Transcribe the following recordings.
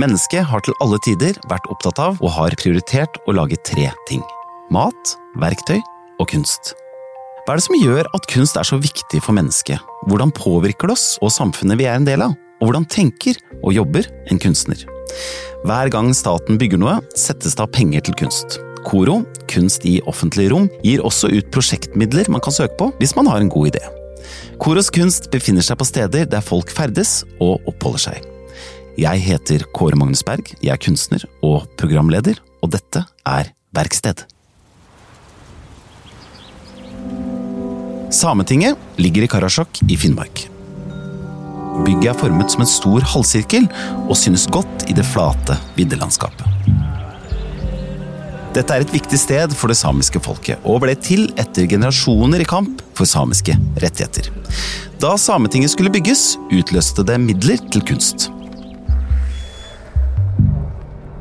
Mennesket har til alle tider vært opptatt av og har prioritert å lage tre ting. Mat, verktøy og kunst. Hva er det som gjør at kunst er så viktig for mennesket? Hvordan påvirker det oss og samfunnet vi er en del av? Og hvordan tenker og jobber en kunstner? Hver gang staten bygger noe, settes det av penger til kunst. KORO, Kunst i offentlige rom, gir også ut prosjektmidler man kan søke på hvis man har en god idé. Koros kunst befinner seg på steder der folk ferdes og oppholder seg. Jeg heter Kåre Magnus Berg, jeg er kunstner og programleder, og dette er Verksted. Sametinget ligger i Karasjok i Finnmark. Bygget er formet som en stor halvsirkel og synes godt i det flate viddelandskapet. Dette er et viktig sted for det samiske folket, og ble til etter generasjoner i kamp for samiske rettigheter. Da Sametinget skulle bygges, utløste det midler til kunst.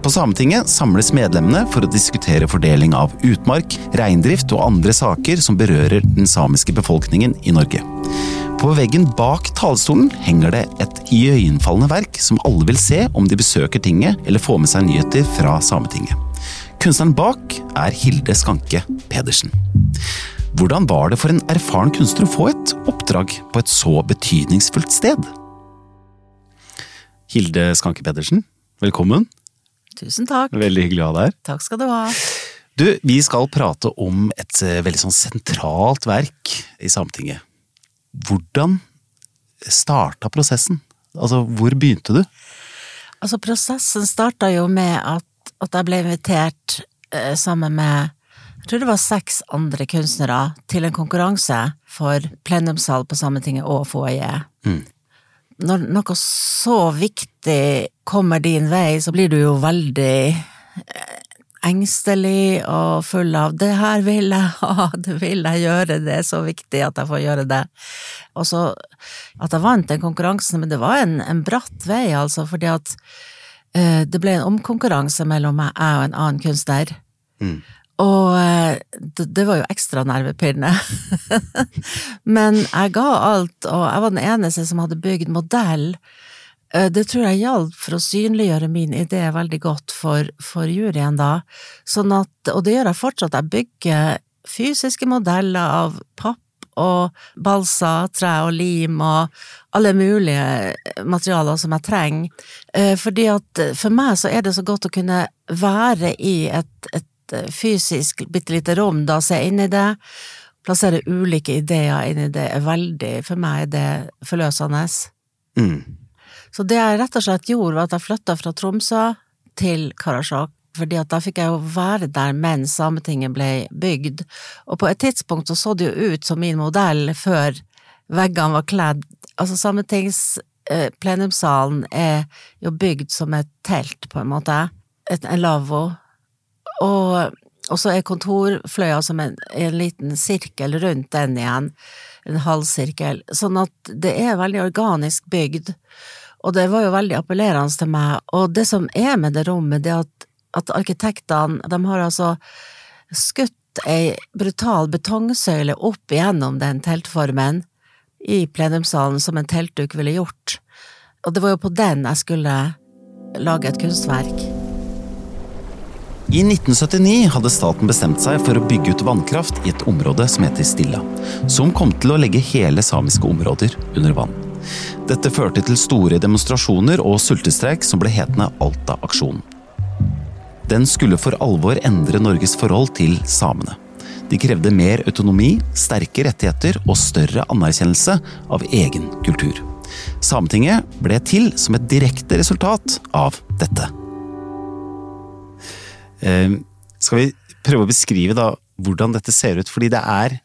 På Sametinget samles medlemmene for å diskutere fordeling av utmark, reindrift og andre saker som berører den samiske befolkningen i Norge. På veggen bak talerstolen henger det et iøynefallende verk som alle vil se om de besøker tinget eller får med seg nyheter fra Sametinget. Kunstneren bak er Hilde Skanke Pedersen. Hvordan var det for en erfaren kunstner å få et oppdrag på et så betydningsfullt sted? Hilde Skanke Pedersen, velkommen. Tusen takk. Veldig hyggelig å ha deg her. Takk skal du ha. Du, vi skal prate om et eh, veldig sånn sentralt verk i Sametinget. Hvordan starta prosessen? Altså, hvor begynte du? Altså, prosessen starta jo med at, at jeg ble invitert eh, sammen med jeg tror det var seks andre kunstnere til en konkurranse for plenumssal på Sametinget og foajé. Mm. Når noe så viktig kommer din vei, så blir du jo veldig eh, engstelig og full av 'det her vil jeg ha, det vil jeg gjøre, det er så viktig at jeg får gjøre det'. Og så at jeg vant den konkurransen, men det var en, en bratt vei, altså, fordi at uh, det ble en omkonkurranse mellom meg og en annen kunstner. Mm. Og eh, det, var jo ekstra nervepirrende. Men jeg ga alt, og jeg var den eneste som hadde bygd modell. Eh, Det tror jeg hjalp for å synliggjøre min idé veldig godt for, for juryen da. Sånn at, og det gjør jeg fortsatt, jeg bygger fysiske modeller av papp og balsa, tre og lim og alle mulige materialer som jeg trenger. Eh, Fordi at for meg så er det så godt å kunne være i et, et fysisk bitte lite rom, da se inn i det. Plassere ulike ideer inn i det er veldig, for meg er det forløsende. Mm. Så det jeg rett og slett gjorde, var at jeg flytta fra Tromsø til Karasjok, fordi at da fikk jeg jo være der mens Sametinget ble bygd, og på et tidspunkt så så det jo ut som min modell før veggene var kledd. Altså Sametings eh, plenumssalen er jo bygd som et telt, på en måte, et, en lavvo, og, og så er kontorfløya som en, en liten sirkel rundt den igjen, en halvsirkel, sånn at det er veldig organisk bygd. Og det var jo veldig appellerende til meg, og det som er med det rommet, det er at, at arkitektene, de har altså skutt ei brutal betongsøyle opp igjennom den teltformen i plenumssalen som en teltduk ville gjort, og det var jo på den jeg skulle lage et kunstverk. I 1979 hadde staten bestemt seg for å bygge ut vannkraft i et område som heter Stilla, som kom til å legge hele samiske områder under vann. Dette førte til store demonstrasjoner og sultestreik som ble hetende Alta-aksjonen. Den skulle for alvor endre Norges forhold til samene. De krevde mer autonomi, sterke rettigheter og større anerkjennelse av egen kultur. Sametinget ble til som et direkte resultat av dette. Eh, skal vi prøve å beskrive da hvordan dette ser ut? Fordi det er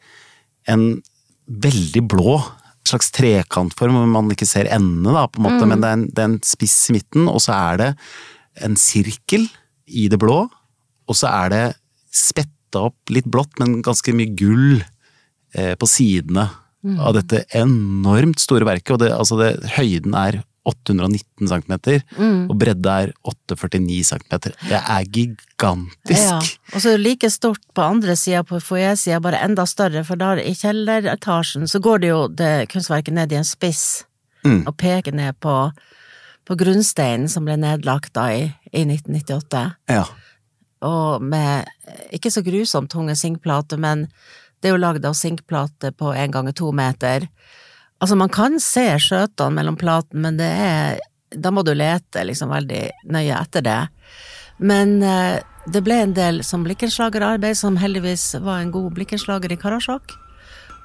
en veldig blå slags trekantform hvor man ikke ser endene, da, på en måte, Mm. men det er, en, det er en spiss i midten, og så er det en sirkel i det blå, og så er det spetta opp litt blått, men ganske mye gull eh, på sidene av dette enormt store verket. Og det, altså det, høyden er 819 cm, Mm. og bredde er 849 cm. Det er gigantisk! Ja, og så like stort på andre sida, på foajésida, bare enda større, for der i kjelleretasjen så går det jo det kunstverket ned i en spiss Mm. og peker ned på, på grunnsteinen som ble nedlagt da i, i 1998. Ja. Og med ikke så grusomt tunge sinkplater, men det er jo lagd av sinkplate på en ganger to meter. Altså, man kan se skjøtene mellom platen, men det er Da må du lete liksom veldig nøye etter det. Men eh, det ble en del som blikkenslagerarbeid, som heldigvis var en god blikkenslager i Karasjok.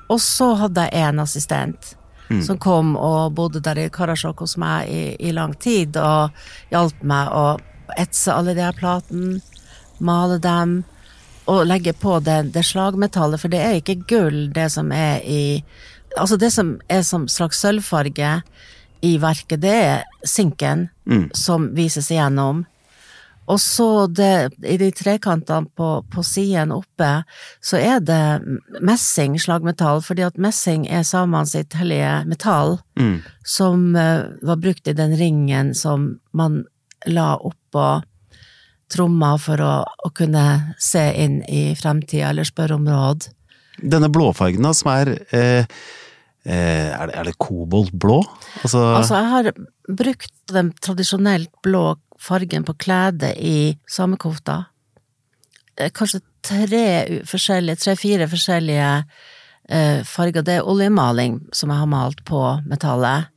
Og så hadde jeg en assistent Mm. som kom og bodde der i Karasjok hos meg i, i lang tid, og hjalp meg å etse alle de her platene, male dem, og legge på det, det slagmetallet, for det er ikke gull, det som er i Altså, det som er som slags sølvfarge i verket, det er sinken Mm. som vises igjennom. Og så det, i de trekantene på, på siden oppe, så er det messing, slagmetall, fordi at messing er samene sitt hellige metall, Mm. som eh, var brukt i den ringen som man la oppå tromma for å, å kunne se inn i fremtida eller spørre om råd. Denne blåfargen som er eh, Er det, er det koboltblå? Altså, Altså, jeg har brukt den tradisjonelt blå fargen på kledet i samekofta. Eh, Kanskje tre forskjellige, tre-fire forskjellige eh, farger. Det er oljemaling som jeg har malt på metallet.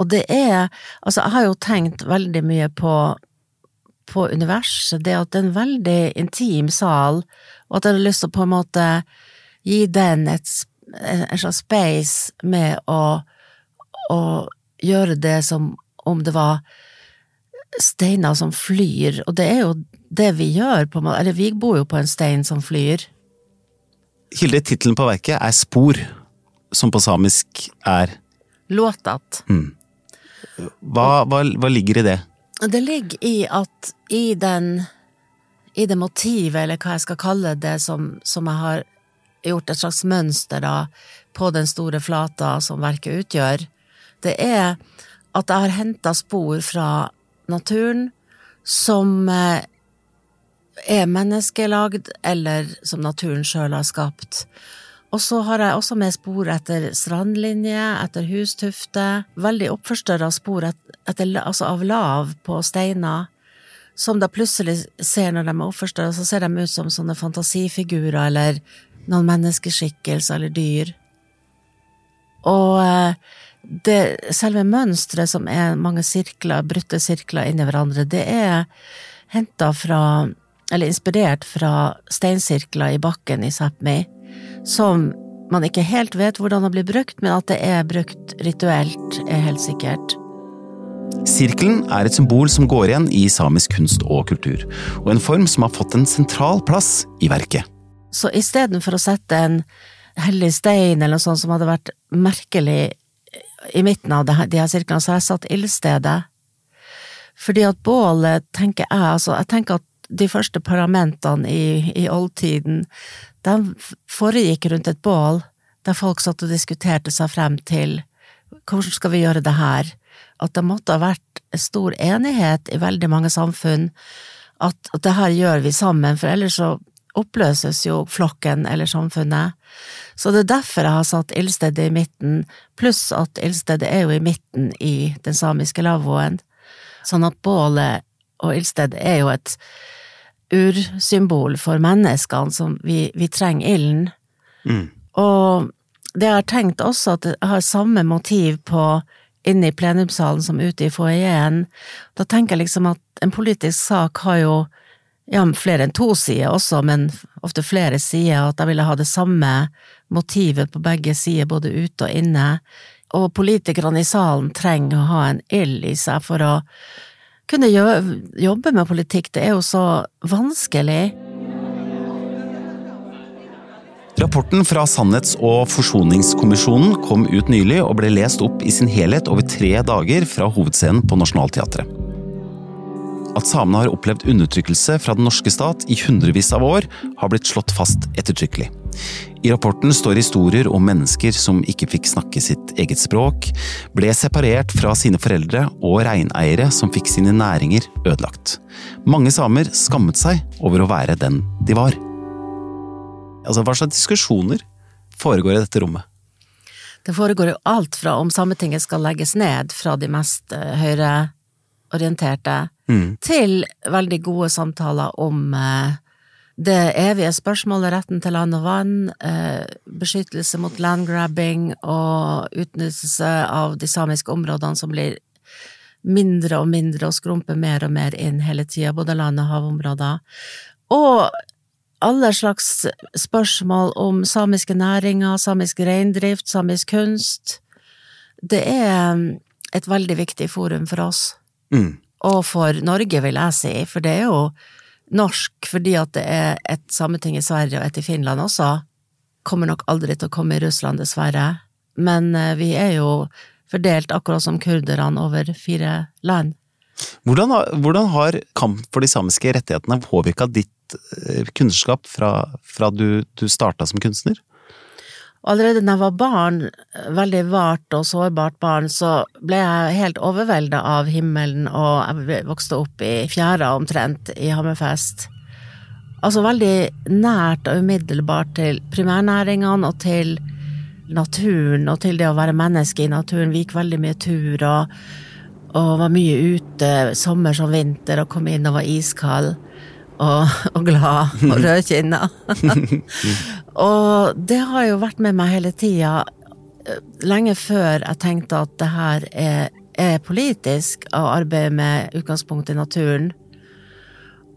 Og det er Altså, jeg har jo tenkt veldig mye på på universet, det at det er en veldig intim sal, og at jeg har lyst til å på en måte gi den et, en slags space med å å gjøre det som om det var steiner som flyr, og det er jo det vi gjør, på. Eller vi bor jo på en stein som flyr. Hilde, tittelen på verket er Spor, som på samisk er Låtat. Hva, hva, hva ligger i det? Det ligger i at i den i det motivet, eller hva jeg skal kalle det, som, som jeg har gjort et slags mønster da, på den store flata som verket utgjør, det er at jeg har henta spor fra naturen som eh, er menneskelagd, eller som naturen sjøl har skapt. Og så har jeg også med spor etter strandlinje, etter hustufter, veldig oppforstørra spor etter, altså av lav på steiner, som da plutselig ser når de er oppforstørra, så ser de ut som sånne fantasifigurer eller noen menneskeskikkelse eller dyr. Og eh, det, selve mønsteret, som er mange sirkler, brutte sirkler inni hverandre, det er henta fra, eller inspirert fra steinsirkler i bakken i Sápmi, som man ikke helt vet hvordan det blir brukt, men at det er brukt rituelt, er helt sikkert. Sirkelen er et symbol som går igjen i samisk kunst og kultur, og en form som har fått en sentral plass i verket. Så istedenfor å sette en hellig stein eller noe sånt som hadde vært merkelig i midten av de her sirklene, så har jeg satt ildstedet. Fordi at bålet, tenker jeg, altså, jeg tenker at de første parlamentene i, i oldtiden, de foregikk rundt et bål, der folk satt og diskuterte seg frem til hvordan skal vi gjøre det her? At det måtte ha vært stor enighet i veldig mange samfunn at, at det her gjør vi sammen, for ellers så oppløses jo flokken eller samfunnet. Så det er derfor jeg har satt ildstedet i midten, pluss at ildstedet er jo i midten i den samiske lavvoen. Sånn at bålet og ildstedet er jo et ursymbol for menneskene, som vi, vi trenger ilden. Mm. Og det jeg har tenkt også, at jeg har samme motiv på inne i plenumssalen som ute i foajeen. Da tenker jeg liksom at en politisk sak har jo ja, flere enn to sider også, men ofte flere sider, og at jeg ville ha det samme motivet på begge sider, både ute og inne. Og politikerne i salen trenger å ha en ild i seg for å kunne jobbe med politikk. Det er jo så vanskelig. Rapporten fra Sannhets- og forsoningskommisjonen kom ut nylig og ble lest opp i sin helhet over tre dager fra hovedscenen på Nationaltheatret. At samene har opplevd undertrykkelse fra den norske stat i hundrevis av år, har blitt slått fast ettertrykkelig. I rapporten står historier om mennesker som ikke fikk snakke sitt eget språk, ble separert fra sine foreldre og reineiere som fikk sine næringer ødelagt. Mange samer skammet seg over å være den de var. Altså, hva slags diskusjoner foregår i dette rommet? Det foregår jo alt fra om Sametinget skal legges ned fra de mest eh, høyreorienterte, Mm. til veldig gode samtaler om eh, det evige spørsmålet retten til land og vann, eh, beskyttelse mot landgrabbing og utnyttelse av de samiske områdene som blir mindre og mindre og skrumper mer og mer inn hele tida, både land- og havområder. Og alle slags spørsmål om samiske næringer, samisk reindrift, samisk kunst. Det er mm, et veldig viktig forum for oss, Mm. Og for Norge, vil jeg si, for det er jo norsk fordi at det er et sameting i Sverige og et i Finland også. Kommer nok aldri til å komme i Russland, dessverre, men eh, vi er jo fordelt akkurat som kurderne over fire land. Hvordan, har- hvordan har kamp for de samiske rettighetene påvirka ditt kunnskap kunstnerskap fra, fra du, du starta som kunstner? Allerede da jeg var barn, veldig vart og sårbart barn, så ble jeg helt overvelda av himmelen, og jeg vokste opp i fjæra omtrent i Hammerfest. Altså veldig nært og umiddelbart til primærnæringene og til naturen og til det å være menneske i naturen. Vi gikk veldig mye tur og, og var mye ute, sommer som vinter, og kom inn og var iskald og, og glad og rødkinna. og det har jo vært med meg hele tida, eh, lenge før jeg tenkte at det her er, er politisk å arbeide med utgangspunkt i naturen.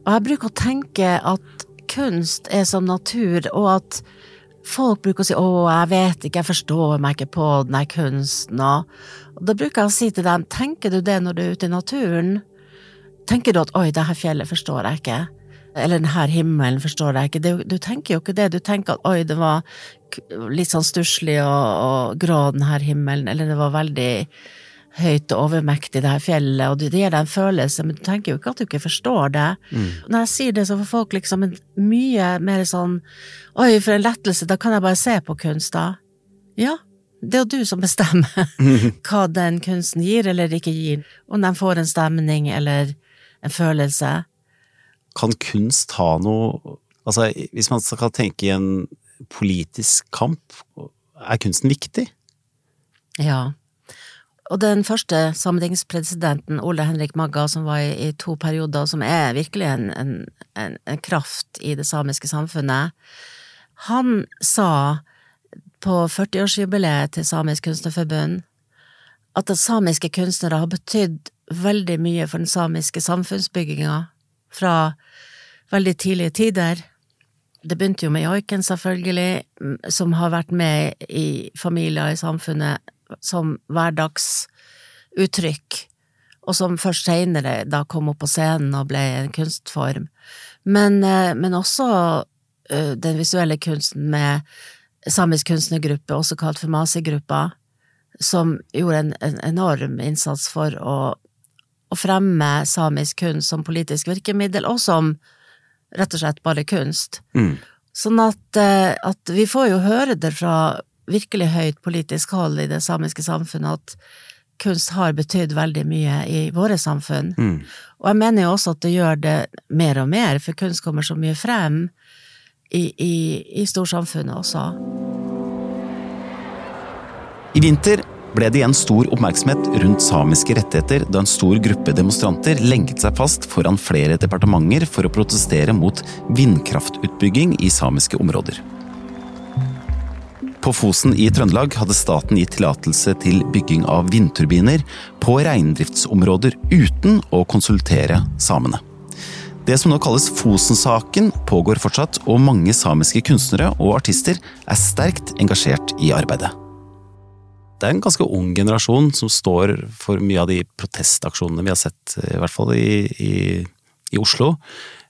Og jeg bruker å tenke at kunst er som natur, og at folk bruker å si 'å, jeg vet ikke, jeg forstår meg ikke på den her kunsten', og, og da bruker jeg å si til dem 'tenker du det når du er ute i naturen'? Tenker du at 'oi, det her fjellet forstår jeg ikke'? Eller den her himmelen forstår jeg ikke. Du, du tenker jo ikke det, du tenker at 'oi, det var litt sånn stusslig og, og grå den her himmelen', eller det var veldig høyt og overmektig, det her fjellet, og det gir deg en følelse, men du tenker jo ikke at du ikke forstår det. Når jeg sier det, så får folk liksom en mye mer sånn Oi, for en lettelse, da kan jeg bare se på kunst, da. Ja, det er jo du som bestemmer hva den kunsten gir eller ikke gir, om den får en stemning eller en følelse. Kan kunst ha noe Altså, hvis man skal tenke i en politisk kamp, er kunsten viktig? Ja. Og den første sametingspresidenten, Ole Henrik Magga, som var i, i to perioder, som er virkelig en, en, en, en kraft i det samiske samfunnet, han sa på 40-årsjubileet til Samisk Kunstnerforbund at samiske kunstnere har betydd veldig mye for den samiske samfunnsbygginga fra veldig tidlige tider. Det begynte jo med joiken, selvfølgelig, som har vært med i familier i samfunnet som hverdagsuttrykk, og som først seinere da kom opp på scenen og ble en kunstform. Men, eh, men også eh, den visuelle kunsten med samisk kunstnergruppe, også kalt for Masi-gruppa, som gjorde en, en enorm innsats for å, å fremme samisk kunst som politisk virkemiddel, og som rett og slett bare kunst. Mm. Sånn at, eh, at vi får jo høre det fra virkelig høyt politisk hold i det samiske samfunnet at kunst har betydd veldig mye i våre samfunn. Mm. Og jeg mener jo også at det gjør det mer og mer, for kunst kommer så mye frem i, i, i storsamfunnet også. I vinter ble det igjen stor oppmerksomhet rundt samiske rettigheter da en stor gruppe demonstranter lenket seg fast foran flere departementer for å protestere mot vindkraftutbygging i samiske områder. På Fosen i Trøndelag hadde staten gitt tillatelse til bygging av vindturbiner på reindriftsområder uten å konsultere samene. Det som nå kalles Fosen-saken pågår fortsatt, og mange samiske kunstnere og artister er sterkt engasjert i arbeidet. Det er en ganske ung generasjon som står for mye av de protestaksjonene vi har sett, i hvert fall i, i, i Oslo.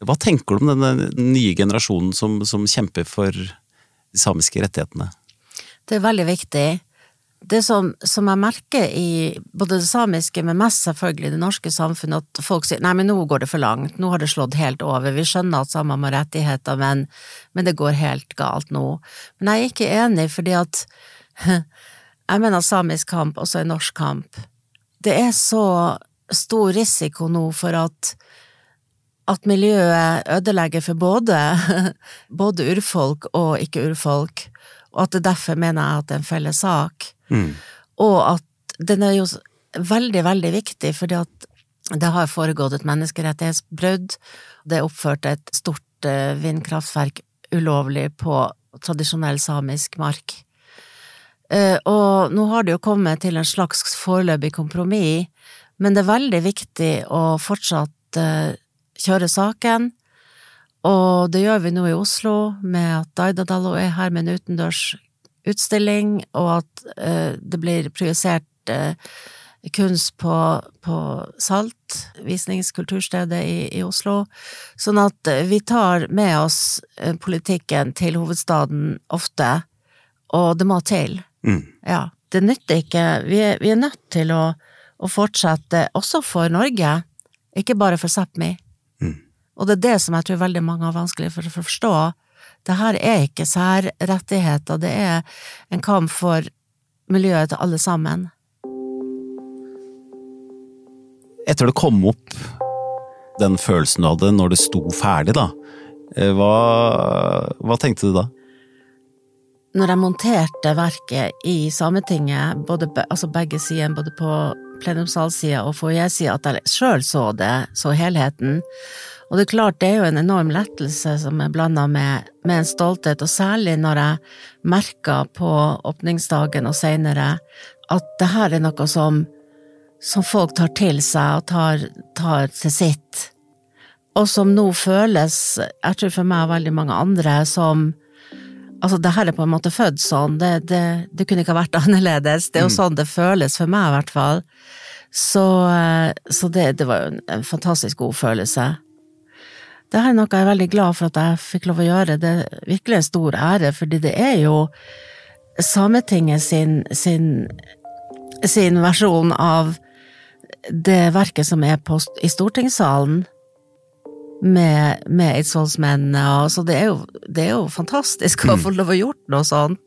Hva tenker du om denne nye generasjonen som, som kjemper for de samiske rettighetene? Det er veldig viktig. Det som, som jeg merker i både det samiske, men mest selvfølgelig det norske samfunnet, at folk sier nei, men nå går det for langt, nå har det slått helt over, vi skjønner at samer har rettigheter, men, men det går helt galt nå. Men jeg er ikke enig, fordi at jeg mener samisk kamp også er norsk kamp. Det er så stor risiko nå for at at miljøet ødelegger for både, både urfolk og ikke-urfolk, og at det derfor mener jeg at det er en felles sak. Mm. Og at den er jo veldig, veldig viktig, fordi at det har foregått et menneskerettighetsbrudd. Det er oppført et stort eh, vindkraftverk ulovlig på tradisjonell samisk mark. Eh, Og nå har det jo kommet til en slags foreløpig kompromiss, men det er veldig viktig å fortsatt eh, kjøre saken. Og det gjør vi nå i Oslo, med at Daidadalo er her med en utendørs utstilling, og at eh, det blir projisert kunst på, på Salt, visningskulturstedet i, i Oslo. Sånn at vi tar med oss politikken til hovedstaden ofte, og det må til. Mm. Ja. Det nytter ikke. Vi er, vi er nødt til å, å fortsette, også for Norge, ikke bare for Sápmi. Mm. Og det er det som jeg tror veldig mange har vanskelig for å forstå. Det her er ikke særrettigheter, det er en kamp for miljøet til alle sammen. Etter det kom opp, den følelsen du hadde når det sto ferdig, da, eh, hva, hva tenkte du da? Når jeg monterte verket i Sametinget, både, altså begge sider, både på plenumssalsida og foajésida, at jeg sjøl så det, så helheten. Og det er klart, det er jo en enorm lettelse som er blanda med, med en stolthet, og særlig når jeg merka på åpningsdagen og seinere at det her er noe som, som folk tar til seg og tar, tar til sitt. Og som nå føles, jeg tror for meg og veldig mange andre, som Altså, det her er på en måte født sånn, det, det, det kunne ikke ha vært annerledes. Det er jo sånn det føles for meg, i hvert fall. Så, eh, så det, det var jo en, en fantastisk god følelse. Det her er noe jeg er veldig glad for at jeg fikk lov å gjøre. Det er virkelig en stor ære, fordi det er jo Sametinget sin, sin, sin versjon av det verket som er på, i stortingssalen med, med eidsvollsmennene, og så det er jo, det er jo fantastisk å få lov å gjort noe sånt.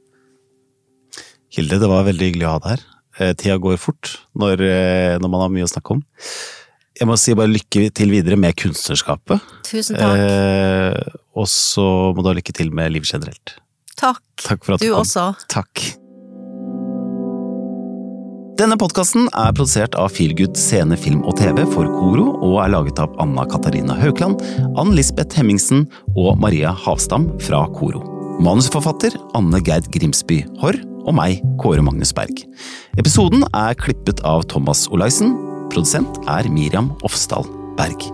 Hilde, det var veldig hyggelig å ha deg her. Eh, Tida går fort når, eh, når man har mye å snakke om. Jeg må si bare lykke til videre med kunstnerskapet. Tusen takk. Eh, og så må du ha lykke til med livet generelt. takk. Takk for at du, Du kom. også. Takk. Denne podkasten er produsert av Feelgood scene, film og TV for Koro, og er laget av Anna Katarina Haukland, Ann Lisbeth Hemmingsen og Maria Havstam fra Koro. Manusforfatter Anne Gerd Grimsby Haarr og meg, Kåre Magnus Berg. Episoden er klippet av Thomas Olaisen. Produsent er Miriam Ofsdal Berg.